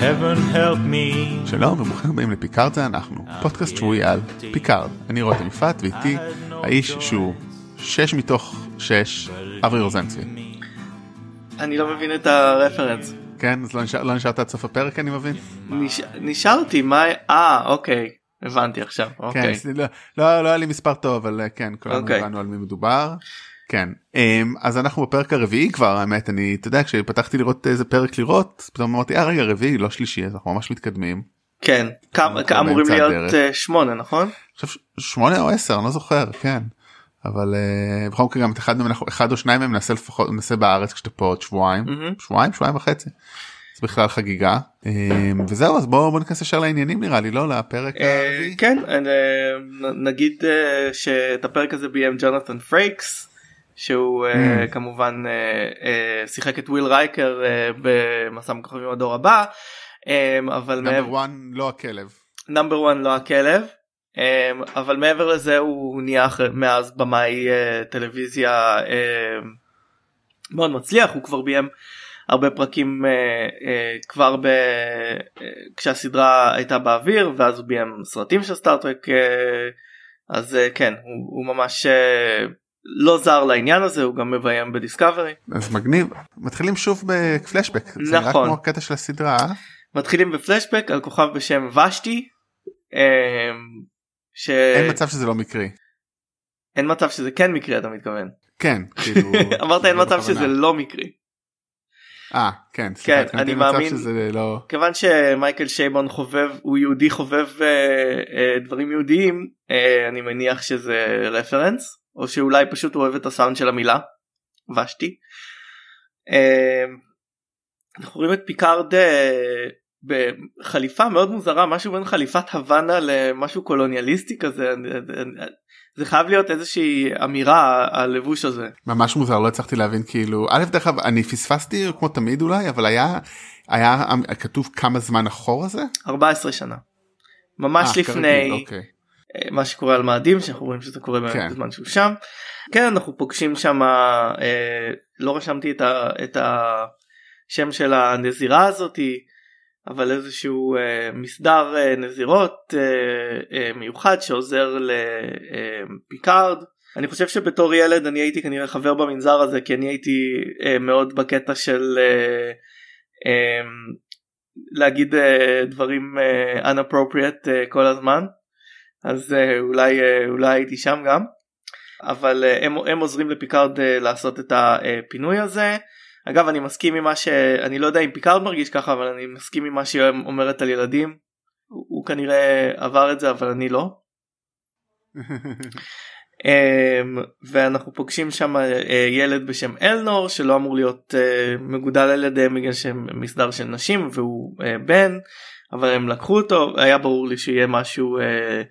heaven help me. שלום וברוכים הבאים לפיקארד זה אנחנו, פודקאסט שבועי על פיקארד. אני רותם יפעת ואיתי האיש שהוא שש מתוך שש, אברי רוזנצבי. אני לא מבין את הרפרנס. כן, אז לא, נשאר, לא נשארת עד סוף הפרק אני מבין? נש... נשארתי, מה... אה, אוקיי. הבנתי עכשיו, כן, אוקיי. לא, לא, לא היה לי מספר טוב, אבל אה, כן, כולנו אוקיי. הבנו על מי מדובר. כן, אמ, אז אנחנו בפרק הרביעי כבר, האמת, אני, אתה יודע, כשפתחתי לראות איזה פרק לראות, פתאום אמרתי, אה רגע, רביעי, לא שלישי, אז אנחנו ממש מתקדמים. כן. אמורים להיות. אה, שמונה, נכון? עכשיו שמונה או עשר, אני לא זוכר, כן. אבל אה, בכל מקרה גם את אחד אחד או שניים מהם נעשה לפחות, נעשה בארץ כשאתה פה עוד שבועיים. שבועיים, שבועיים וחצי. זה בכלל חגיגה. אמ, וזהו, אז בואו בוא ניכנס ישר לעניינים נראה לי, לא? לפרק אה, הרביעי. כן, נגיד שאת הפרק הזה ביים ג'ונתן פרייקס. שהוא אה, Mm. כמובן אה, אה, שיחק את וויל רייקר אה, במסע מכוכבים הדור הבא אה, אבל מעבר נאמבר 1 לא הכלב. נאמבר 1 לא הכלב um, אבל מעבר לזה הוא נהיה מאז במאי uh, טלוויזיה uh, מאוד מצליח הוא כבר ביים הרבה פרקים uh, uh, כבר ב... uh, כשהסדרה הייתה באוויר ואז הוא ביים סרטים של סטארטרק uh, אז uh, כן הוא, הוא ממש uh, לא זר לעניין הזה הוא גם מביים בדיסקאברי אז מגניב. מתחילים שוב בפלשבק. זה נראה נכון. כמו הקטע של הסדרה. אה? מתחילים בפלשבק על כוכב בשם ושתי. um, ש... אין מצב שזה לא מקרי. אין מצב שזה כן מקרי אתה מתכוון. כן, כאילו. אמרת אין זה מצב בכוונה. שזה לא מקרי. אה, כן, כן, סליחה, אני מאמין- שזה לא. כיוון שמייקל שייבון חובב הוא יהודי חובב אה, אה, דברים יהודיים אה, אני מניח שזה רפרנס או שאולי פשוט הוא אוהב את הסאונד של המילה ושתי. אה, אנחנו רואים את פיקארד אה, בחליפה מאוד מוזרה משהו בין חליפת הוואנה למשהו קולוניאליסטי כזה זה חייב להיות איזושהי אמירה הלבוש הזה. ממש מוזר לא הצלחתי להבין כאילו א' דרך אגב אני פספסתי כמו תמיד אולי אבל היה היה כתוב כמה זמן אחורה זה 14 שנה. ממש אה, לפני כרגיל, אוקיי. אה, מה שקורה על מאדים שאנחנו רואים שזה קורה כן. בזמן שהוא שם. כן אנחנו פוגשים שם אה, לא רשמתי את, ה, את השם של הנזירה הזאתי אבל איזשהו אה, מסדר אה, נזירות אה, אה, מיוחד שעוזר לפיקארד. אני חושב שבתור ילד אני הייתי כנראה חבר במנזר הזה כי אני הייתי אה, מאוד בקטע של אה, אה, להגיד אה, דברים אה, unappropriate אה, כל הזמן אז אה, אולי אה, אולי הייתי שם גם אבל אה, הם, הם עוזרים לפיקארד לעשות את הפינוי הזה. אגב אני מסכים עם מה שאני לא יודע אם פיקארד מרגיש ככה אבל אני מסכים עם מה שהיא אומרת על ילדים. הוא, הוא כנראה עבר את זה אבל אני לא. אמ, ואנחנו פוגשים שם אה, ילד בשם אלנור שלא אמור להיות אה, מגודל על ידיהם בגלל שהם מסדר של נשים והוא אה, בן אבל הם לקחו אותו היה ברור לי שיהיה משהו אה,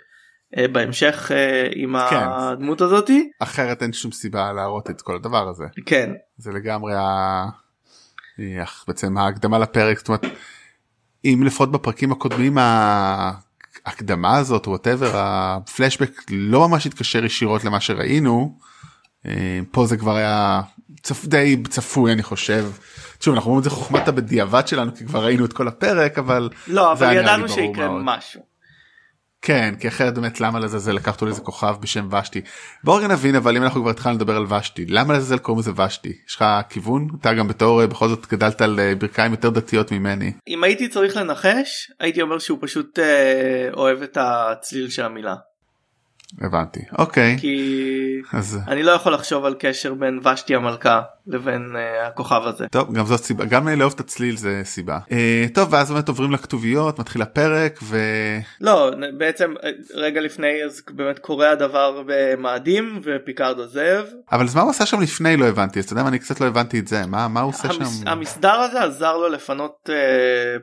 בהמשך אה, עם כן. הדמות הזאתי אחרת אין שום סיבה להראות את כל הדבר הזה כן זה לגמרי ה... איך, בעצם ההקדמה לפרק זאת אומרת אם לפחות בפרקים הקודמים ההקדמה הזאת וואטאבר הפלשבק לא ממש התקשר ישירות למה שראינו אה, פה זה כבר היה צפ... די צפוי אני חושב. שוב אנחנו אומרים את זה חוכמת הבדיעבד שלנו כי כבר ראינו את כל הפרק אבל לא אבל ידענו שיקרה. משהו. כן כי אחרת באמת למה לזלזל? לקחת לאיזה כוכב בשם ושתי. בואו נבין אבל אם אנחנו כבר התחלנו לדבר על ושתי למה לזלזל קוראים לזה ושתי? יש לך כיוון? אתה גם בתור אה, בכל זאת גדלת על אה, ברכיים יותר דתיות ממני. אם הייתי צריך לנחש הייתי אומר שהוא פשוט אה, אוהב את הצליל של המילה הבנתי. אוקיי. כי אז אני לא יכול לחשוב על קשר בין ושתי המלכה לבין uh, הכוכב הזה. טוב גם זאת סיבה. גם לאהוב את הצליל זה סיבה. אה, טוב ואז באמת עוברים לכתוביות מתחיל הפרק ו... לא בעצם אה, רגע לפני אז באמת קורה הדבר במאדים ופיקארד עוזב. אבל אז מה הוא עשה שם לפני לא הבנתי? אז אתה יודע מה אני קצת לא הבנתי את זה. מה מה הוא עושה המס, שם? המסדר הזה עזר לו לפנות uh,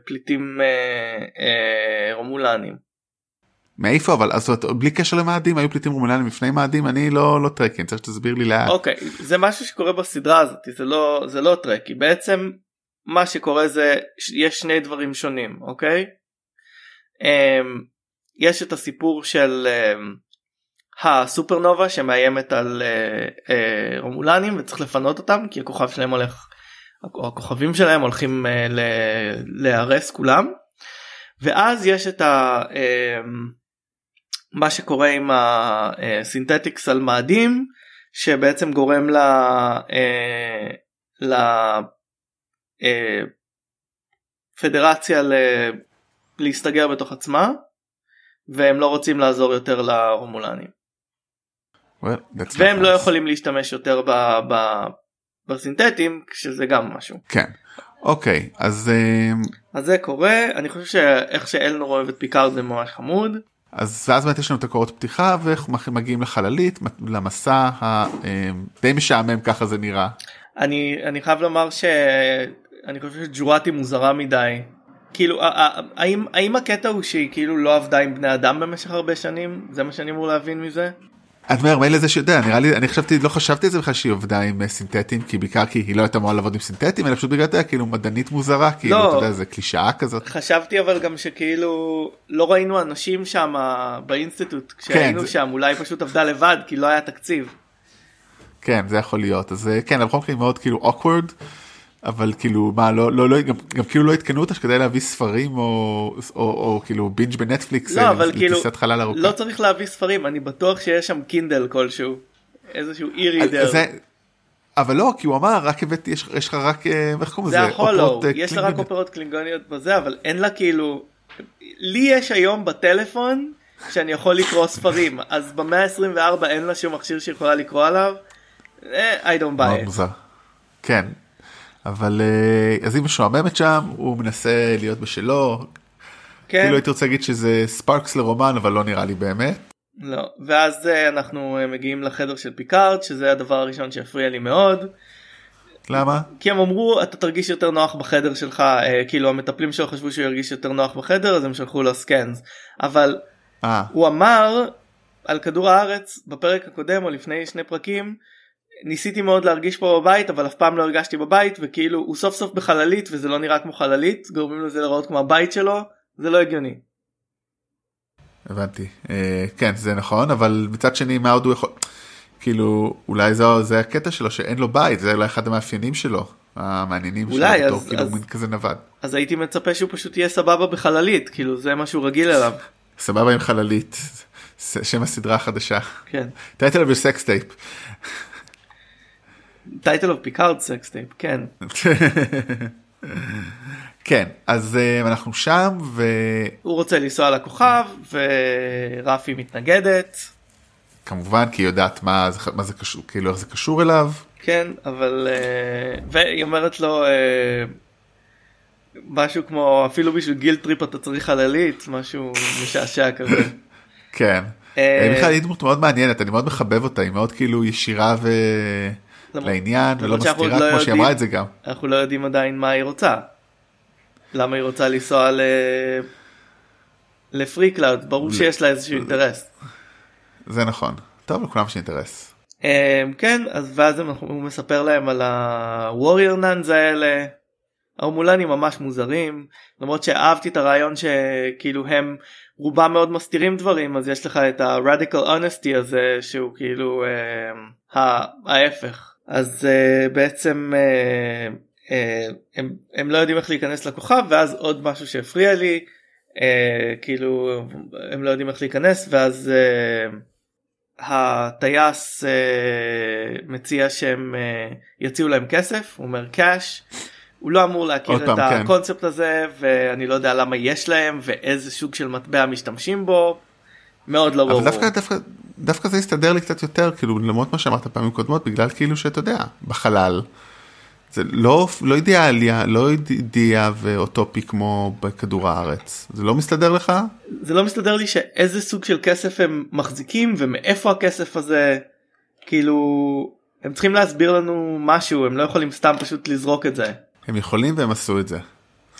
פליטים uh, uh, רומולנים. מאיפה אבל אז בלי קשר למאדים היו פליטים רומולנים לפני מאדים אני לא לא trekkie צריך שתסביר לי לאט. אוקיי זה משהו שקורה בסדרה הזאת זה לא זה לא טרקי בעצם מה שקורה זה יש שני דברים שונים אוקיי. Um, יש את הסיפור של um, הסופרנובה שמאיימת על uh, uh, רומולנים וצריך לפנות אותם כי הכוכב שלהם הולך הכוכבים שלהם הולכים אה, להיהרס כולם ואז יש את ה... אה, מה שקורה עם הסינתטיקס על מאדים שבעצם גורם ל... אה, ל... אה, פדרציה ל... להסתגר בתוך עצמה והם לא רוצים לעזור יותר לרומולנים. Well, והם לא יכולים להשתמש יותר ב... ב... בסינתטים שזה גם משהו. כן. אוקיי אז אה, אז זה קורה אני חושב שאיך שאלנור אוהב את פיקארד זה ממש חמוד. אז ואז באמת יש לנו את הקורות פתיחה ואיך מגיעים לחללית למסע הדי משעמם ככה זה נראה. אני אני חייב לומר שאני חושב שג'ורטי מוזרה מדי. כאילו האם האם הקטע הוא שהיא כאילו לא עבדה עם בני אדם במשך הרבה שנים זה מה שאני אמור להבין מזה. את אומר מילא זה שיודע נראה לי אני חשבתי לא חשבתי על זה בכלל שהיא עבדה עם אה, סינתטים כי בעיקר כי היא לא הייתה אמורה לעבוד עם סינתטים אלא פשוט בגלל זה כאילו מדענית מוזרה כאילו לא, אתה יודע זה קלישאה כזאת. חשבתי אבל גם שכאילו לא ראינו אנשים שם ב institute כשהיינו כן, שם זה... אולי פשוט עבדה לבד כי לא היה תקציב. כן זה יכול להיות אז אה, כן בכל מקרה מאוד כאילו awkward. אבל כאילו מה לא לא לא גם, גם כאילו לא עדכנו אותך כדי להביא ספרים או, או, או, או כאילו binge בנטפליקס לא אה, אבל כאילו לא צריך להביא ספרים אני בטוח שיש שם קינדל כלשהו איזשהו e-reader. זה, אבל לא כי הוא אמר רק הבאתי יש, יש לך רק אה, איך קוראים לזה זה לא אה, יש לה רק אופרות קלינגוניות בזה אבל אין לה כאילו לי יש היום בטלפון שאני יכול לקרוא ספרים אז במאה ה-24 אין לה שום מכשיר שיכולה לקרוא עליו. I don't buy it. כן אבל אה, אז היא משועממת שם הוא מנסה להיות בשלו. כן. כאילו הייתי רוצה להגיד שזה sparks לרומן אבל לא נראה לי באמת. לא ואז אה, אנחנו אה, מגיעים לחדר של פיקארד שזה הדבר הראשון שהפריע לי מאוד. למה? כי הם אמרו אתה תרגיש יותר נוח בחדר שלך כאילו המטפלים שלו חשבו שהוא ירגיש יותר נוח בחדר אז הם שלחו לו סקאנס אבל 아. הוא אמר על כדור הארץ בפרק הקודם או לפני שני פרקים ניסיתי מאוד להרגיש פה בבית אבל אף פעם לא הרגשתי בבית וכאילו הוא סוף סוף בחללית וזה לא נראה כמו חללית גורמים לזה לראות כמו הבית שלו זה לא הגיוני. הבנתי אה, כן זה נכון אבל מצד שני מה עוד הוא יכול כאילו אולי זה, זה הקטע שלו שאין לו בית זה אולי אחד המאפיינים שלו המעניינים אולי שלו אז, בתור, כאילו אז, מין כזה נווד. אז הייתי מצפה שהוא פשוט יהיה סבבה בחללית כאילו זה מה שהוא רגיל אליו. סבבה עם חללית שם הסדרה החדשה. כן. title sex tape. title of פיקארד sex tape כן. כן אז uh, אנחנו שם ו... הוא רוצה לנסוע לכוכב ורפי מתנגדת. כמובן כי היא יודעת מה, מה זה קשור כאילו איך זה קשור אליו. כן אבל uh, והיא אומרת לו uh, משהו כמו אפילו בשביל guilt trip אתה צריך חללית משהו משעשע כזה. כן. בכלל היא דמות מאוד מעניינת אני מאוד מחבב אותה היא מאוד כאילו ישירה ו... לעניין ולא מסתירה לא כמו שהיא אמרה את זה גם. אנחנו לא יודעים עדיין מה היא רוצה. למה היא רוצה לנסוע ל... ל-Freecloud ברור שיש לה איזשהו אינטרס. זה נכון טוב לכולם יש אינטרס. אמ, כן אז ואז הוא מספר להם על ה warrior nuns האלה. הרומולנים ממש מוזרים למרות שאהבתי את הרעיון שכאילו הם רובם מאוד מסתירים דברים אז יש לך את ה radical honesty הזה שהוא כאילו אה, ההפך אז uh, בעצם uh, uh, הם, הם לא יודעים איך להיכנס לכוכב ואז עוד משהו שהפריע לי uh, כאילו הם לא יודעים איך להיכנס ואז uh, הטייס uh, מציע שהם uh, יציעו להם כסף הוא אומר קאש הוא לא אמור להכיר את פעם, כן. הקונספט כן. הזה ואני לא יודע למה יש להם ואיזה סוג של מטבע משתמשים בו מאוד לא ברור. דווקא, דווקא, דווקא זה הסתדר לי קצת יותר כאילו למרות מה שאמרת פעמים קודמות בגלל כאילו שאתה יודע בחלל. זה לא לא אידיאליה לא אידיאה ואוטופי כמו בכדור הארץ זה לא מסתדר לך? זה לא מסתדר לי שאיזה סוג של כסף הם מחזיקים ומאיפה הכסף הזה כאילו הם צריכים להסביר לנו משהו הם לא יכולים סתם פשוט לזרוק את זה. הם יכולים והם עשו את זה.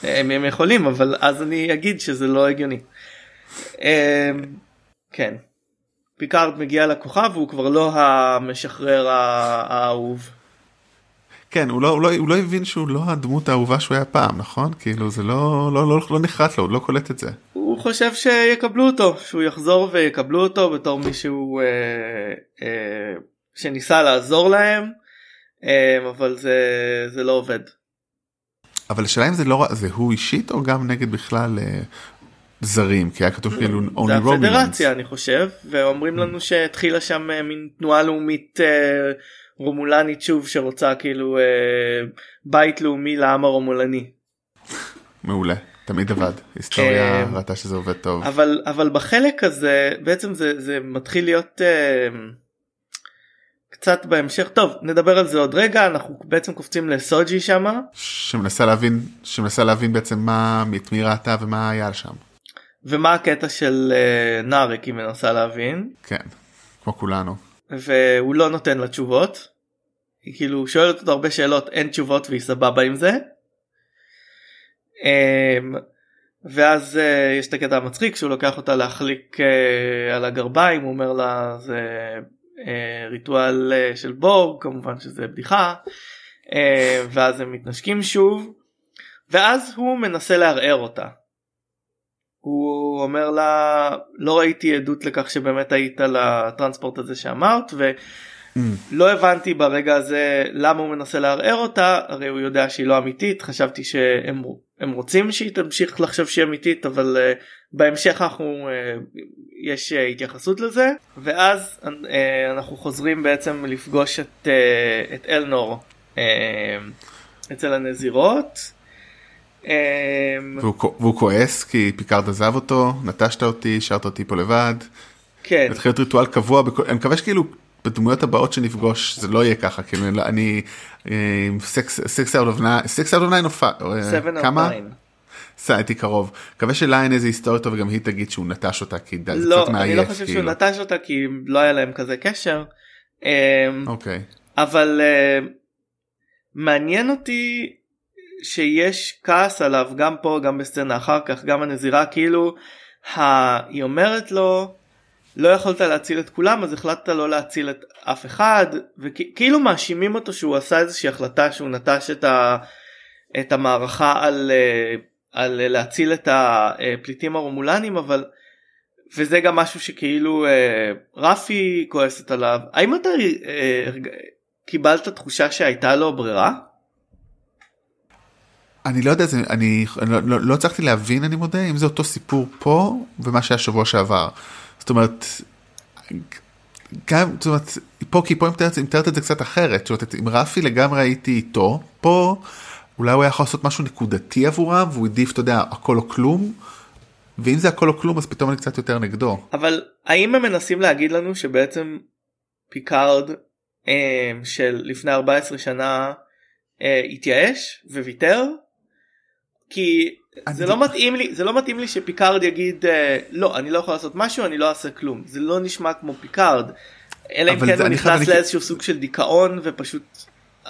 הם, הם יכולים אבל אז אני אגיד שזה לא הגיוני. אמ, כן. פיקארד מגיע לכוכב והוא כבר לא המשחרר האהוב. כן הוא לא, הוא, לא, הוא לא הבין שהוא לא הדמות האהובה שהוא היה פעם נכון כאילו זה לא לא לא לא נחרט לו הוא לא קולט את זה. הוא חושב שיקבלו אותו שהוא יחזור ויקבלו אותו בתור מישהו אה, אה, שניסה לעזור להם אה, אבל זה זה לא עובד אבל השאלה אם זה לא, זה הוא אישית או גם נגד בכלל אה, זרים, כי היה כתוב כאילו זה only Romulans. הפדרציה אני חושב ואומרים לנו שהתחילה שם אה, מין תנועה לאומית אה, רומולנית שוב שרוצה כאילו אה, בית לאומי לעם הרומולני. מעולה, תמיד עבד, היסטוריה כן. ראתה שזה עובד טוב. אבל אבל בחלק הזה בעצם זה זה מתחיל להיות קצת בהמשך טוב נדבר על זה עוד רגע אנחנו בעצם קופצים לסוג'י שמה שמנסה להבין, שמנסה להבין בעצם מה, את מי ראתה ומה היה שם. ומה הקטע של אה, נארק היא מנסה להבין כן, כמו כולנו. והוא לא נותן לה תשובות. היא כאילו שואלת אותו הרבה שאלות אין תשובות והיא סבבה עם זה. אמ, ואז אה, יש את הקטע המצחיק שהוא לוקח אותה להחליק אה, על הגרביים הוא אומר לה זה ריטואל של בורג כמובן שזה בדיחה אה, ואז הם מתנשקים שוב ואז הוא מנסה לערער אותה. הוא אומר לה לא ראיתי עדות לכך שבאמת היית לטרנספורט הזה שאמרת ולא הבנתי ברגע הזה למה הוא מנסה לערער אותה הרי הוא יודע שהיא לא אמיתית חשבתי שהם הם רוצים שהיא תמשיך לחשוב שהיא אמיתית אבל uh, בהמשך אנחנו uh, יש uh, התייחסות לזה ואז uh, אנחנו חוזרים בעצם לפגוש את, uh, את אלנור uh, אצל הנזירות. Uh, והוא, כועס כי פיקארד עזב אותו, נטשת אותי, השארת אותי פה לבד. כן. התחיל להיות ריטואל קבוע, בכל- אני מקווה שכאילו בדמויות הבאות שנפגוש זה לא יהיה ככה, כאילו אני לא- אני, סקס אאוט אוף ניין, סקס אאוט אוף ניין הופע, 7 כמה? או 9. סע, הייתי קרוב. מקווה שלה אין איזה היסטוריה טובה וגם היא תגיד שהוא נטש אותה כי זה לא, קצת אני לא מעייף. חושב שהוא כאילו. נטש אותה כי לא היה להם כזה קשר. אמ, אוקיי. אבל אה, מעניין אותי שיש כעס עליו גם פה גם בסצנה אחר כך גם הנזירה כאילו ה... היא אומרת לו לא יכולת להציל את כולם אז החלטת לא להציל את אף אחד וכאילו מאשימים אותו שהוא עשה איזושהי החלטה שהוא נטש את, ה... את המערכה על, על להציל את הפליטים הרומולנים אבל וזה גם משהו שכאילו אה, רפי כועסת עליו האם אתה אה, קיבלת תחושה שהייתה לו ברירה? אני לא יודע, זה, אני אני לא, לא, לא להבין אני מודה אם זה אותו סיפור פה ומה שהיה שבוע שעבר. זאת אומרת, גם, זאת אומרת, פה כי פה היא מתארת- מתארת את זה קצת אחרת, זאת אומרת, עם רפי לגמרי הייתי איתו, פה אולי הוא היה יכול לעשות משהו נקודתי עבורם והוא העדיף, אתה יודע, הכל או כלום, ואם זה הכל או כלום אז פתאום אני קצת יותר נגדו. אבל האם הם מנסים להגיד לנו שבעצם פיקארד אה, של לפני 14 שנה אה, התייאש וויתר? כי זה אני- לא מתאים לי זה לא מתאים לי שפיקארד יגיד אה, לא אני לא יכול לעשות משהו אני לא אעשה כלום זה לא נשמע כמו פיקארד אלא אם כן זה- הוא נכנס אני- לאיזשהו סוג של דיכאון ופשוט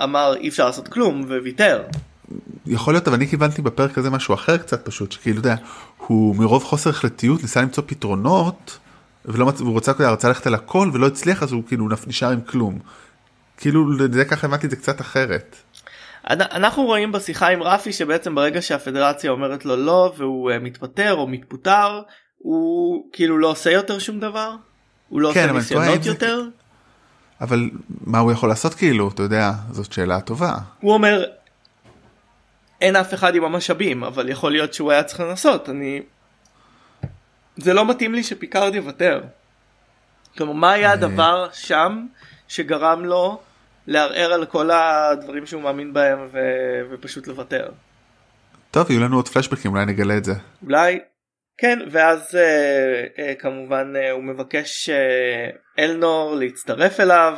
אמר אי אפשר לעשות כלום וויתר. יכול להיות, אבל אני כיוונתי בפרק הזה משהו אחר קצת פשוט, שכאילו, יודע, הוא מרוב חוסר החלטיות ניסה למצוא פתרונות, ולא מצ... אתה יודע, רצה ללכת על הכל ולא הצליח, אז הוא כאילו נשאר עם כלום. כאילו, זה ככה הבנתי את זה קצת אחרת. אנ- אנחנו רואים בשיחה עם רפי שבעצם ברגע שהפדרציה אומרת לו לא והוא אה, מתפטר או מתפוטר הוא כאילו לא עושה יותר שום דבר הוא לא כן, עושה ניסיונות זה- יותר אבל מה הוא יכול לעשות כאילו, אתה יודע, זאת שאלה טובה. הוא אומר אין אף אחד עם המשאבים אבל יכול להיות שהוא היה צריך לנסות אני זה לא מתאים לי שפיקארד יוותר. כלומר מה היה הדבר שם שגרם לו לערער על כל הדברים שהוא מאמין בהם ו... ופשוט לוותר. טוב, יהיו לנו עוד פלשבקים, אולי נגלה את זה. אולי כן ואז אה, אה, כמובן אה, הוא מבקש אה, אלנור להצטרף אליו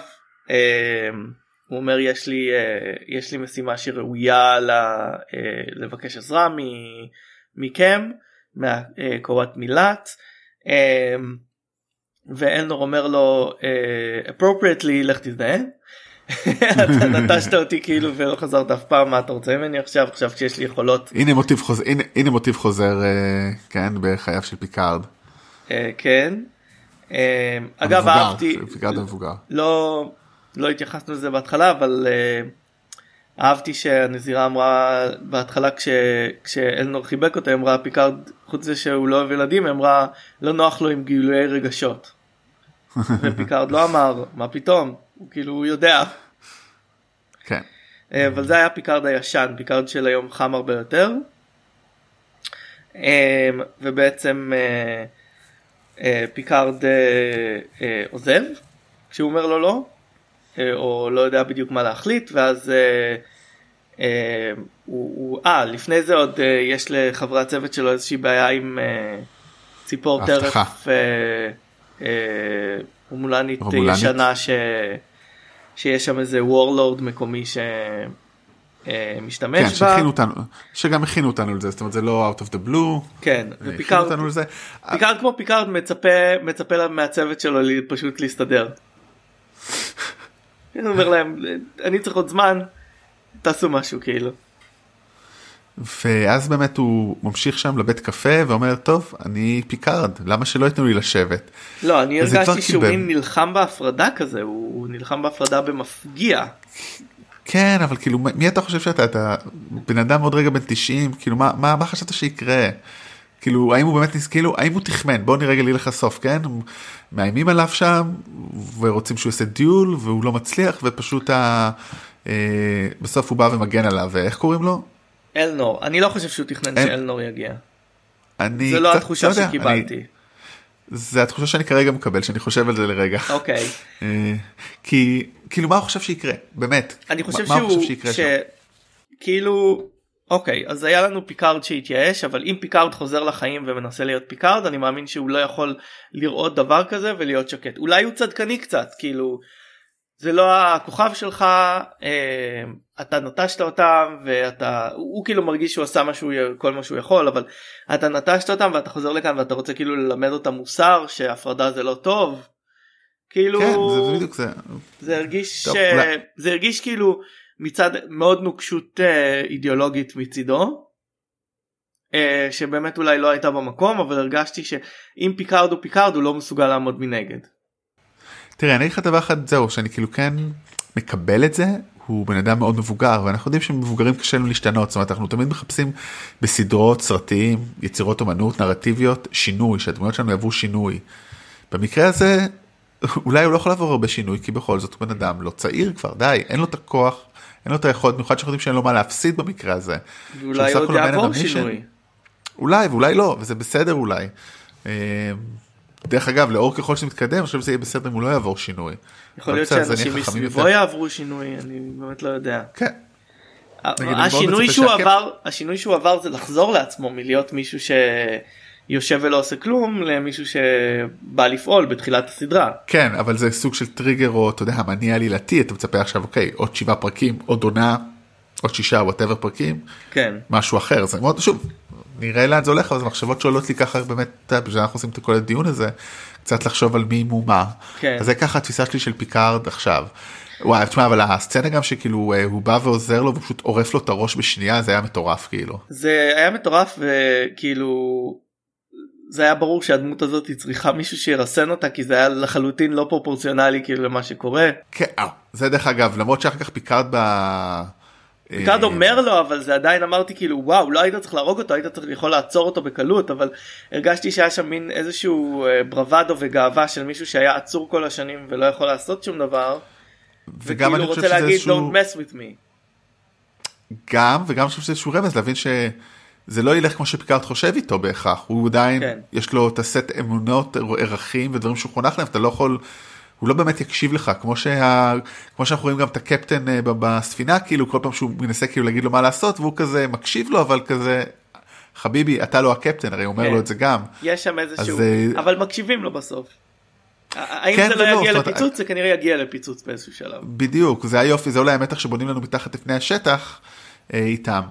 אה, הוא אומר יש לי אה, יש לי משימה שראויה ל, אה, לבקש עזרה מ- מכם מהקורת מילת אה, ואלנור אומר לו אה, appropriately לך תזדהה. אתה נטשת אותי כאילו ולא חזרת אף פעם מה אתה רוצה ממני עכשיו עכשיו כשיש לי יכולות הנה מוטיב חוזר, הנה, הנה מוטיב חוזר, אה, כן, בחייו של פיקארד. אה, כן. אה, אגב אהבתי פיקארד המבוגר. לא לא התייחסנו לזה בהתחלה אבל אה, אהבתי שהנזירה אמרה בהתחלה כש, כשאלנור חיבק אותה אמרה פיקארד חוץ מזה שהוא לא אוהב ילדים אמרה לא נוח לו עם גילויי רגשות. ופיקארד לא אמר מה פתאום הוא כאילו הוא יודע. כן. אה, אבל זה היה פיקארד הישן, פיקארד של היום חם הרבה יותר. אה, ובעצם אה, אה, פיקארד עוזב כשהוא אומר לו לא, או לא יודע בדיוק מה להחליט, ואז הוא, אה, לפני זה עוד יש לחברי הצוות שלו איזושהי בעיה עם ציפור. טרף רומולנית? ישנה ש, שיש שם איזה warlord מקומי שמשתמש כן, בה. שהכינו אותנו, שגם הכינו אותנו לזה, זאת אומרת זה לא out of the blue, כן, הכינו ופיקארד אותנו לזה. פיקארד כמו פיקארד מצפה מצפה מהצוות שלו פשוט להסתדר. הוא אומר להם אני צריך עוד זמן תעשו משהו כאילו. ואז באמת הוא ממשיך שם לבית קפה ואומר טוב אני פיקארד למה שלא ייתנו לי לשבת. לא אני הרגשתי שהוא. מין נלחם בהפרדה כזה הוא נלחם בהפרדה במפגיע. כן אבל כאילו מי אתה חושב שאתה אתה בן אדם עוד רגע בן 90 כאילו מה מה מה חשבת שיקרה. כאילו האם הוא באמת ניס כאילו האם הוא תכמן בוא נראה לי לך סוף כן מאיימים עליו שם ורוצים שהוא יעשה duel והוא לא מצליח ופשוט ה... אה, בסוף הוא בא ומגן עליו ואיך קוראים לו אלנור אני לא חושב שהוא תכנן אין- שאלנור יגיע. אני זה לא התחושה לא שקיבלתי. אני- זה התחושה שאני כרגע מקבל שאני חושב על זה לרגע אוקיי אה, כי כאילו מה הוא חושב שיקרה באמת אני חושב מה, מה הוא שהוא חושב שיקרה ש... שם? כאילו אוקיי אז היה לנו פיקארד שהתייאש אבל אם פיקארד חוזר לחיים ומנסה להיות פיקארד אני מאמין שהוא לא יכול לראות דבר כזה ולהיות שקט אולי הוא צדקני קצת כאילו זה לא הכוכב שלך אה, אתה נטשת אותם ואתה הוא, הוא כאילו מרגיש שהוא עשה משהו כל מה שהוא יכול אבל אתה נטשת אותם ואתה חוזר לכאן ואתה רוצה כאילו ללמד אותם מוסר שהפרדה זה לא טוב. כאילו כן זה, זה בדיוק זה זה הרגיש טוב, ש... אולי- זה הרגיש כאילו מצד מאוד נוקשות אה, אידיאולוגית מצידו. אה, שבאמת אולי לא הייתה במקום אבל הרגשתי שאם פיקארד הוא פיקארד הוא לא מסוגל לעמוד מנגד. תראה אני אגיד לך דבר אחד זהו שאני כאילו כן מקבל את זה הוא בן אדם מאוד מבוגר ואנחנו יודעים שמבוגרים קשה לנו להשתנות זאת אומרת אנחנו תמיד מחפשים בסדרות סרטים יצירות אומנות נרטיביות שינוי שהדמויות שלנו יעברו שינוי. במקרה הזה אולי הוא לא יכול לעבור הרבה שינוי כי בכל זאת הוא בן אדם לא צעיר כבר די אין לו את הכוח אין לו את היכולת במיוחד שאנחנו יודעים שאין לו מה להפסיד במקרה הזה. ואולי עוד יעבור. שינוי. אולי ואולי לא וזה בסדר אולי. דרך אגב לאור ככל שמתקדם חושב שזה יהיה בסדר אם הוא לא יעבור שינוי. יכול להיות זה שאנשים מסביבו יותר. יעברו שינוי אני באמת לא יודע. כן. השינוי שהוא עבר השינוי שהוא עבר זה לחזור לעצמו מלהיות מישהו שיושב ולא עושה כלום למישהו שבא לפעול בתחילת הסדרה. כן אבל זה סוג של טריגר או אתה יודע מניע עלילתי אתה מצפה עכשיו אוקיי עוד שבעה פרקים עוד עונה עוד שישה whatever פרקים כן. משהו אחר זה מאוד שוב נראה לאן זה הולך אבל זה מחשבות שעולות לי ככה באמת בשביל אנחנו עושים את כל הדיון הזה קצת לחשוב על מי מו מה כן. אז זה ככה התפיסה שלי של פיקארד עכשיו. וואי תשמע אבל הסצנה גם שכאילו אה, הוא בא ועוזר לו ופשוט עורף לו את הראש בשנייה זה היה מטורף כאילו זה היה מטורף וכאילו זה היה ברור שהדמות הזאת היא צריכה מישהו שירסן אותה כי זה היה לחלוטין לא פרופורציונלי כאילו למה שקורה. כן אה, זה דרך אגב למרות שאחר כך פיקארד ב... פיקארד אה, אומר לו אבל זה עדיין אמרתי כאילו וואו לא היית צריך להרוג אותו היית צריך יכול לעצור אותו בקלות אבל הרגשתי שהיה שם מין איזשהו אה, bravado וגאווה של מישהו שהיה עצור כל השנים ולא יכול לעשות שום דבר. וגם אני וכאילו חושב רוצה שזה להגיד איזשהו don't mess with me. גם וגם אני חושב שזה איזשהו רמז להבין שזה לא ילך כמו שפיקארד חושב איתו בהכרח הוא עדיין כן. יש לו את הסט אמונות ערכים ודברים שהוא חונך להם אתה לא יכול. הוא לא באמת יקשיב לך כמו שה... כמו שאנחנו רואים גם את הקפטן אה, בספינה כאילו כל פעם שהוא מנסה כאילו להגיד לו מה לעשות והוא כזה מקשיב לו אבל כזה חביבי אתה לא הקפטן הרי הוא אומר כן. לו את זה גם. יש שם איזשהו אה, אבל מקשיבים לו בסוף. האם כן זה לא יגיע זאת לפיצוץ זה כנראה יגיע לפיצוץ באיזשהו שלב. בדיוק זה היופי זה אולי המתח שבונים לנו מתחת לפני השטח אה, איתם.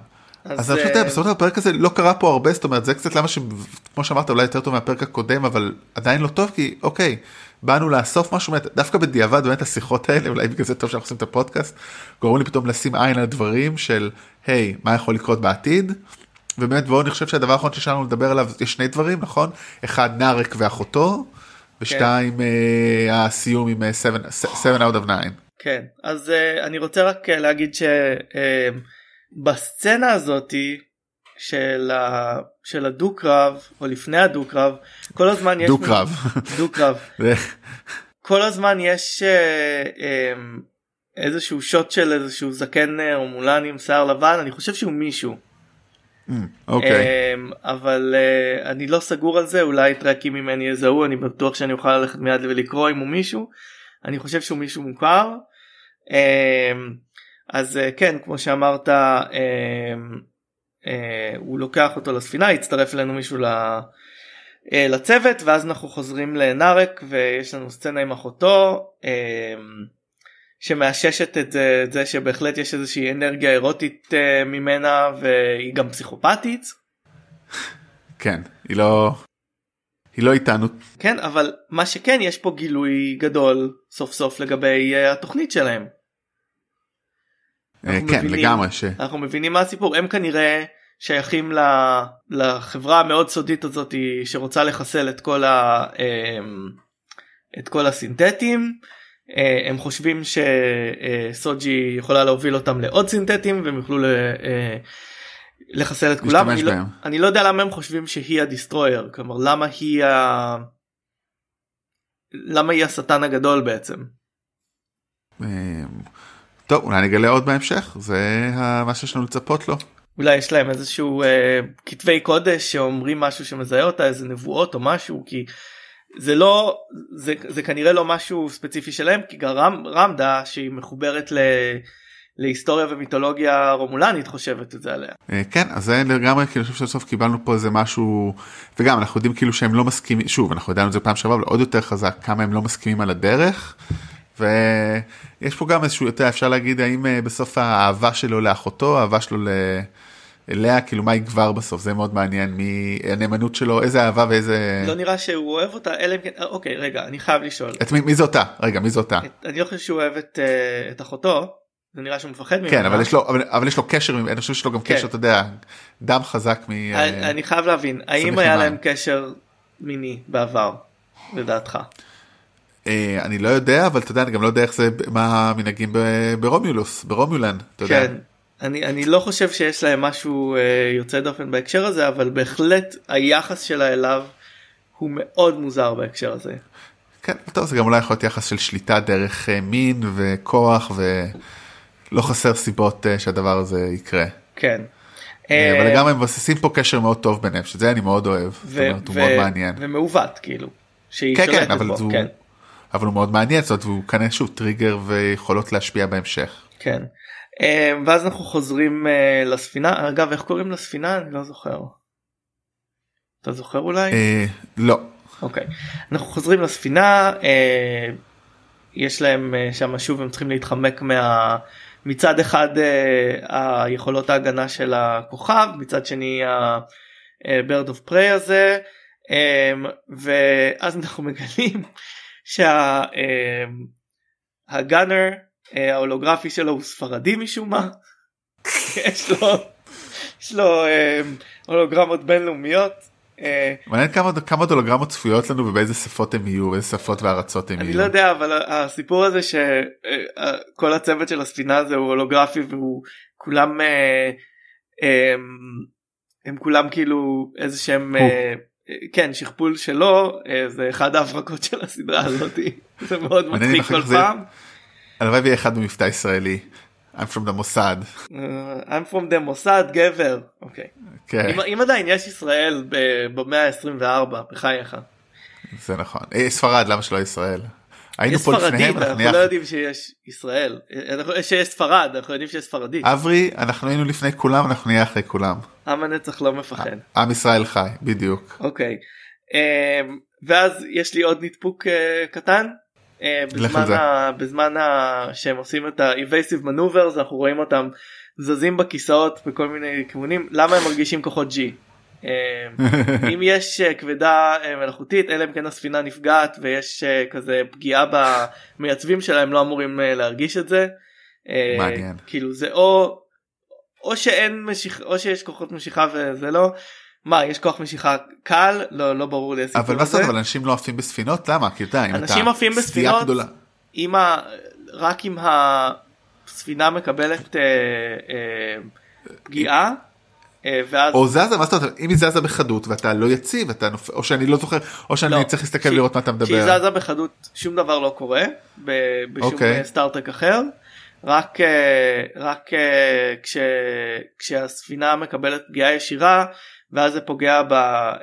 אז, אני חושב אה, בסופו של הפרק הזה לא קרה פה הרבה זאת אומרת זה קצת למה שכמו שאמרת אולי יותר טוב מהפרק הקודם אבל עדיין לא טוב כי אוקיי באנו לאסוף משהו דווקא בדיעבד באמת השיחות האלה אולי בגלל זה טוב שאנחנו עושים את הפודקאסט גורם לי פתאום לשים עין על הדברים של היי מה יכול לקרות בעתיד. ובאמת בואו אני חושב שהדבר האחרון שיש לנו לדבר עליו יש שני דברים נכון אחד נארק ואחותו ושתיים אה, הסיום עם 7 out of 9. כן אז אני רוצה רק להגיד שבסצנה הזאתי של, ה, של הדו קרב או לפני הדו קרב כל הזמן יש דו קרב. דו קרב זה- כל הזמן יש uh, um, איזשהו שוט של איזשהו זקן אה, הומולני עם שיער לבן אני חושב שהוא מישהו. אוקיי. אמ, אבל אה, אני לא סגור על זה אולי טרקים ממני יזהו אני בטוח שאני אוכל ללכת מיד ולקרוא אם הוא מישהו. אני חושב שהוא מישהו מוכר. אמ, אז אה, כן כמו שאמרת אמ, אה, הוא לוקח אותו לספינה הצטרף אלינו מישהו ל- אה, לצוות ואז אנחנו חוזרים לנארק ויש לנו סצנה עם אחותו אמ, שמאששת את זה, את זה שבהחלט יש איזושהי אנרגיה אירוטית ממנה והיא גם פסיכופתית. כן היא לא היא לא איתנו כן אבל מה שכן יש פה גילוי גדול סוף סוף לגבי התוכנית שלהם. אה, כן מבינים- לגמרי ש... אנחנו מבינים מה הסיפור הם כנראה שייכים ל- לחברה המאוד סודית הזאת שרוצה לחסל את כל, ה, אמ, את כל הסינתטים. אה, הם חושבים שסוג'י יכולה להוביל אותם לעוד סינתטים והם יוכלו ל- אה, לחסל את כולם. אני לא. אני לא יודע למה הם חושבים שהיא הדיסטרויר כלומר למה היא ה... למה היא השטן הגדול בעצם. טוב אולי נגלה עוד בהמשך זה מה שיש לנו לצפות לו. אולי יש להם איזשהו אה, כתבי קודש שאומרים משהו שמזהה אותה איזה נבואות או משהו כי זה לא זה, זה כנראה לא משהו ספציפי שלהם כי גם רמדה שהיא מחוברת ל, להיסטוריה ומיתולוגיה רומולנית חושבת את זה עליה. אה, כן אז זה לגמרי כאילו אני חושב שסוף קיבלנו פה איזה משהו וגם אנחנו יודעים כאילו שהם לא מסכימים שוב אנחנו ידענו את זה פעם שעברה אבל עוד יותר חזק כמה הם לא מסכימים על הדרך. ויש פה גם איזשהו יותר אפשר להגיד האם אה, בסוף האהבה שלו לאחותו האהבה שלו ל... אליה כאילו מה יגבר בסוף זה מאוד מעניין מי הנאמנות שלו איזה אהבה ואיזה לא נראה שהוא אוהב אותה אלא אם כן אה, אוקיי רגע אני חייב לשאול את מי, מי זה אותה רגע מי זה אותה את, אני לא חושב שהוא אוהב את, אה, את אחותו זה נראה שהוא מפחד ממנה. כן אבל יש לו אבל, אבל יש לו קשר אני חושב שיש לו גם כן. קשר אתה יודע דם חזק מ... אני, אני חייב להבין האם היה. להם קשר מיני בעבר לדעתך. אה, אני לא יודע אבל אתה יודע אני גם לא יודע איך זה מה המנהגים ברומיולוס ברומיולן אתה יודע. כן. אני, אני לא חושב שיש להם משהו אה, יוצא דופן בהקשר הזה אבל בהחלט היחס שלה אליו הוא מאוד מוזר בהקשר הזה. כן, טוב זה גם אולי יכול להיות יחס של שליטה דרך אה, מין וכוח ולא חסר סיבות שהדבר הזה יקרה. כן. אבל גם הם מבססים פה קשר מאוד טוב ביניהם שזה אני מאוד אוהב. זאת אומרת, הוא מאוד מעניין. ומעוות כאילו. שהיא כן שולטת כן אבל בו. הוא כן. אבל הוא מאוד מעניין זאת והוא כנראה שוב טריגר ויכולות להשפיע בהמשך. כן. אה, ואז אנחנו חוזרים אה, לספינה אגב איך קוראים לספינה אני לא זוכר. אתה זוכר אולי? אה, לא. אוקיי. אנחנו חוזרים לספינה יש להם שם שוב הם צריכים להתחמק מה... מצד אחד היכולות ההגנה של הכוכב מצד שני ה-bird of prey הזה ואז אנחנו מגלים שהגאנר ההולוגרפי שלו הוא ספרדי משום מה יש לו יש לו אה, הולוגרמות בינלאומיות. אה, מעניין כמה כמה דולוגרמות צפויות לנו ובאיזה שפות הם יהיו איזה שפות וארצות הם אני יהיו. לא יודע אבל הסיפור הזה שכל הצוות של הספינה הזה הוא הולוגרפי והוא כולם אה, אה, הם כולם כאילו איזה שהם. אה, כן שכפול שלו אה, זה אחד ההברקות של הסדרה הזאת זה מאוד מצחיק כל פעם. הלוואי ויהיה אחד במבטא ישראלי. I'm from the מוסד. אה, I'm from the מוסד גבר אוקיי כן אם- עדיין יש ישראל במאה ה-24 בחייך. זה נכון. אה, ספרד למה שלא ישראל. היינו פה לפניהם אנחנו לא יודעים שיש ישראל שיש ספרד אנחנו יודעים שיש ספרדית. אברי אנחנו היינו לפני כולם אנחנו נהיה אחרי כולם. עם הנצח לא מפחד. עם ישראל חי בדיוק. אוקיי. אמ, ואז יש לי עוד נדפוק אה, קטן. אה, בזמן. ה... בזמן ה... שהם עושים את ה-evasive maneuvers אנחנו רואים אותם זזים בכיסאות בכל מיני כיוונים למה הם מרגישים כוחות G. אמ, אם יש אה, כבדה אה, מלאכותית אלא אם כן הספינה נפגעת ויש אה, כזה פגיעה במייצבים שלה הם לא אמורים להרגיש את זה. מעניין. כאילו זה או או שאין משיכה או שיש כוחות משיכה וזה לא מה יש כוח משיכה קל לא לא ברור לי אבל מה זאת אבל אנשים לא עפים בספינות למה כי אתה אנשים עפים בספינות גדולה. אם ה... רק אם הספינה מקבלת אה, אה, פגיעה ואז או זזה מה זאת אומרת אם היא זזה בחדות ואתה לא יציב אתה נופל או שאני לא זוכר או שאני לא, צריך להסתכל כשהיא- לראות מה אתה כשהיא מדבר. זזה בחדות שום דבר לא קורה ב- בשום אוקיי. אה, סטארטק אחר רק אה, רק אה, כש, כשהספינה מקבלת פגיעה ישירה ואז זה פוגע ב, אה,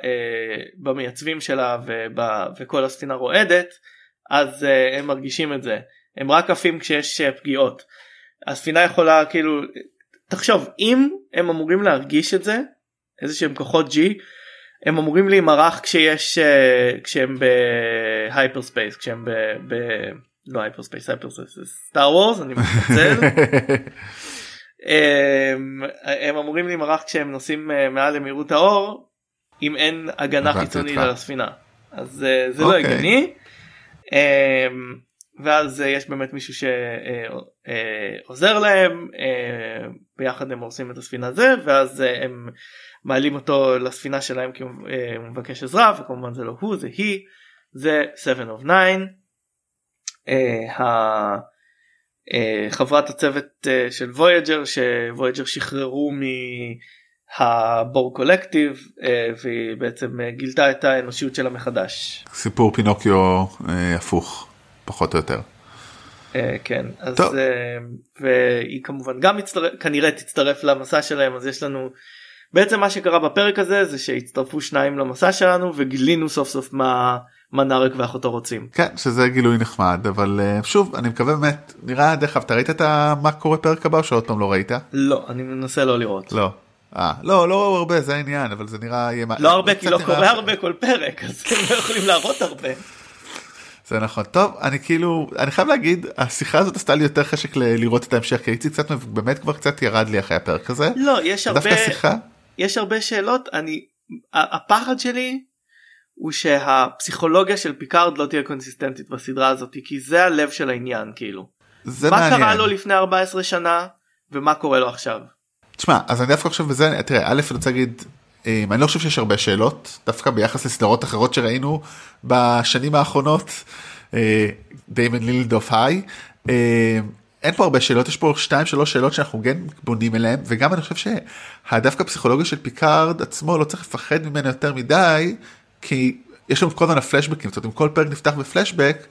במייצבים שלה וב, וכל הספינה רועדת אז הם מרגישים את זה הם רק עפים כשיש פגיעות. הספינה יכולה כאילו תחשוב אם הם אמורים להרגיש את זה איזה שהם כוחות G הם אמורים להימרח כשיש כשהם ב hyperspace כשהם ב... ב לא hyperspace hyperspace Star Wars אני מתנצל. הם, הם אמורים להימרח כשהם נוסעים אה, מעל למהירות האור אם אין הגנה חיצונית על הספינה אז אה, זה לא אוקיי. הגיוני. ואז אה, יש באמת מישהו שעוזר להם ביחד הם הורסים את הספינה זה ואז הם מעלים אותו לספינה שלהם כי הוא מבקש עזרה וכמובן זה לא הוא זה היא זה 7 of 9 אה, אה, חברת הצוות אה, של וויג'ר שוויג'ר שחררו מהבור קולקטיב והיא בעצם גילתה את האנושיות שלה מחדש. סיפור פינוקיו הפוך פחות או יותר. כן אז טוב. והיא כמובן גם מצטרף, כנראה תצטרף למסע שלהם אז יש לנו בעצם מה שקרה בפרק הזה זה שהצטרפו שניים למסע שלנו וגילינו סוף סוף מה מה נארק ואחותו רוצים. כן שזה גילוי נחמד אבל uh, שוב אני מקווה באמת נראה דרך אגב אתה ראית את מה קורה פרק הבא או שעוד פעם לא ראית? לא אני מנסה לא לראות. לא. אה, לא לא הרבה זה העניין אבל זה נראה לא הרבה כי לא קורה הרבה כל פרק אז הם לא יכולים להראות הרבה. זה נכון טוב אני כאילו אני חייב להגיד השיחה הזאת עשתה לי יותר חשק לראות את ההמשך כי הייתי קצת באמת כבר קצת ירד לי אחרי הפרק הזה. לא יש הרבה שיחה... יש הרבה שאלות אני הפחד שלי הוא שהפסיכולוגיה של פיקארד לא תהיה קונסיסטנטית בסדרה הזאת כי זה הלב של העניין כאילו. זה מה מעניין. קרה לו לפני 14 שנה ומה קורה לו עכשיו. תשמע אז אני דווקא חושב בזה תראה א' אני רוצה להגיד אני לא חושב שיש הרבה שאלות דווקא ביחס לסדרות אחרות שראינו בשנים האחרונות Damon Lindelof היי. אין פה הרבה שאלות יש פה 2-3 שאלות שאנחנו כן בונים אליהם וגם אני חושב שהדווקא פסיכולוגיה של פיקארד עצמו לא צריך לפחד ממנה יותר מדי כי יש לנו כל הזמן הפלשבקים, זאת אומרת אם כל פרק נפתח בפלשבק,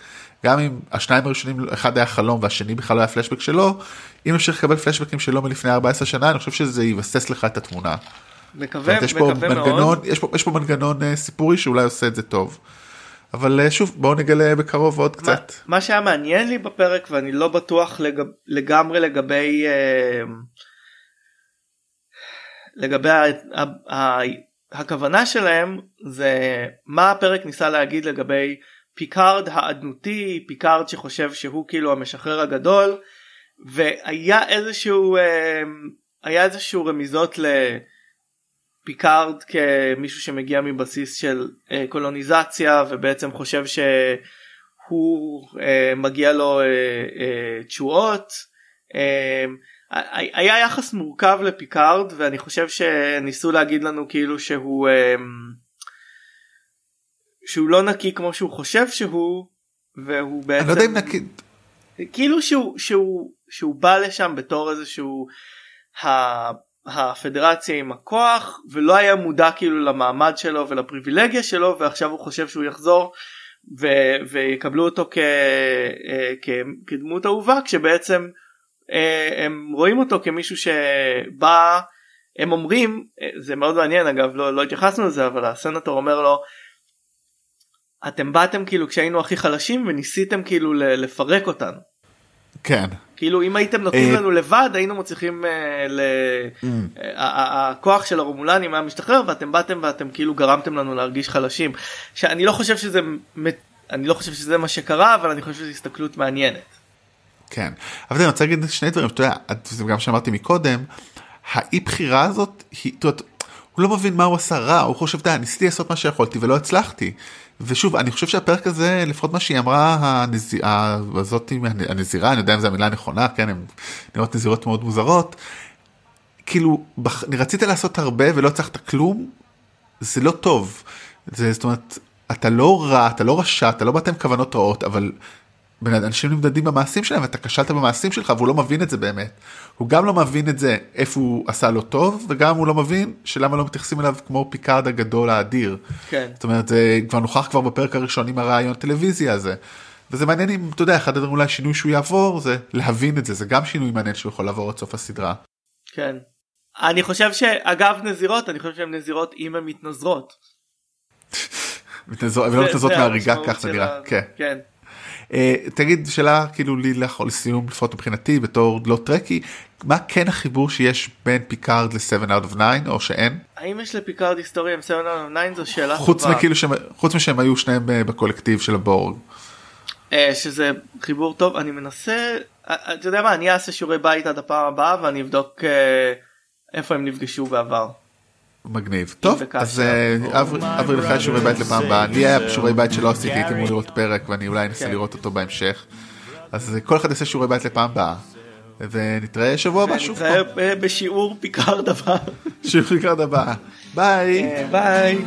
גם אם השניים הראשונים, אחד היה חלום והשני בכלל לא היה פלשבק שלו, אם אפשר לקבל פלשבקים שלו מלפני 14 שנה, אני חושב שזה יבסס לך את התמונה. מקווה, מקווה מנגנון, מאוד. יש פה, יש פה מנגנון uh, סיפורי שאולי עושה את זה טוב. אבל uh, שוב בואו נגלה בקרוב עוד קצת. מה, מה שהיה מעניין לי בפרק ואני לא בטוח לג, לגמרי לגבי uh, לגבי ה, ה, ה, הכוונה שלהם זה מה הפרק ניסה להגיד לגבי פיקארד האדנותי פיקארד שחושב שהוא כאילו המשחרר הגדול והיה איזשהו אה, היה איזשהו רמיזות לפיקארד כמישהו שמגיע מבסיס של אה, קולוניזציה ובעצם חושב שהוא אה, מגיע לו תשואות. היה יחס מורכב לפיקארד ואני חושב שניסו להגיד לנו כאילו שהוא אמ, שהוא לא נקי כמו שהוא חושב שהוא והוא בעצם אני לא יודע אם נקי כאילו שהוא שהוא שהוא בא לשם בתור איזשהו הפדרציה עם הכוח ולא היה מודע כאילו למעמד שלו ולפריבילגיה שלו ועכשיו הוא חושב שהוא יחזור ו- ויקבלו אותו כ- אה, כ- כדמות אהובה כשבעצם אה, הם רואים אותו כמישהו שבא הם אומרים אה, זה מאוד מעניין אגב לא, לא התייחסנו לזה אבל הסנטור אומר לו אתם באתם כאילו כשהיינו הכי חלשים וניסיתם כאילו לפרק אותנו. כן. כאילו אם הייתם נותנים אה, לנו לבד היינו מצליחים ל... Mm. הכוח של הרומולנים היה משתחרר ואתם באתם ואתם כאילו גרמתם לנו להרגיש חלשים שאני לא חושב שזה אני לא חושב שזה מה שקרה אבל אני חושב שזו הסתכלות מעניינת. כן אבל אני רוצה להגיד שני דברים אתה יודע זה גם שאמרתי מקודם האי בחירה הזאת היא הוא לא מבין מה הוא עשה רע הוא חושב די ניסיתי לעשות מה שיכולתי ולא הצלחתי. ושוב אני חושב שהפרק הזה לפחות מה שהיא אמרה הנזירה הזאת הנזירה אני יודע אם זו המילה הנכונה כן הן נראות נזירות מאוד מוזרות. כאילו אני רציתי לעשות הרבה ולא הצלחת כלום זה לא טוב. זה זאת אומרת אתה לא רע אתה לא רשע אתה לא באת עם כוונות רעות אבל אנשים נמדדים במעשים שלהם ואתה כשלת במעשים שלך והוא לא מבין את זה באמת. הוא גם לא מבין את זה איפה הוא עשה לו טוב וגם הוא לא מבין שלמה לא מתייחסים אליו כמו פיקארד הגדול האדיר. כן. זאת אומרת זה כבר נוכח כבר בפרק הראשון עם הרעיון טלוויזיה הזה. וזה מעניין אם אתה יודע אחד הדברים אולי שינוי שהוא יעבור זה להבין את זה זה גם שינוי מעניין שהוא יכול לעבור עד סוף הסדרה. כן. אני חושב שאגב נזירות אני חושב שהן נזירות אם הן מתנזרות. מתנזרות ולא מתנזרות מהריגה כך זה נראה. כן. אה, תגיד שאלה כאילו לי לאחור לסיום לפחות מבחינתי בתור לא Trekkie מה כן החיבור שיש בין פיקארד ל-7 out of 9 או שאין האם יש לפיקארד היסטוריה עם 7 out of 9 זו שאלה חוץ טובה. מכאילו שהם חוץ משהם היו שניהם אה, בקולקטיב של הבורג. אה, שזה חיבור טוב אני מנסה אה, אתה יודע מה אני אעשה שיעורי בית עד הפעם הבאה ואני אבדוק אה, איפה הם נפגשו בעבר. מגניב טוב. אז אה, אברי אברי לך שיעורי בית לפעם הבאה לי היה שיעורי בית שלא עשיתי הייתי אמור לראות פרק ואני אולי אנסה כן. לראות אותו בהמשך. אז אה, כל אחד יעשה שיעורי בית לפעם הבאה. ונתראה שבוע הבא שוב נתראה. אה, בשיעור פיקארד הבא. שיעור לקראת הבאה. ביי. אה, ביי.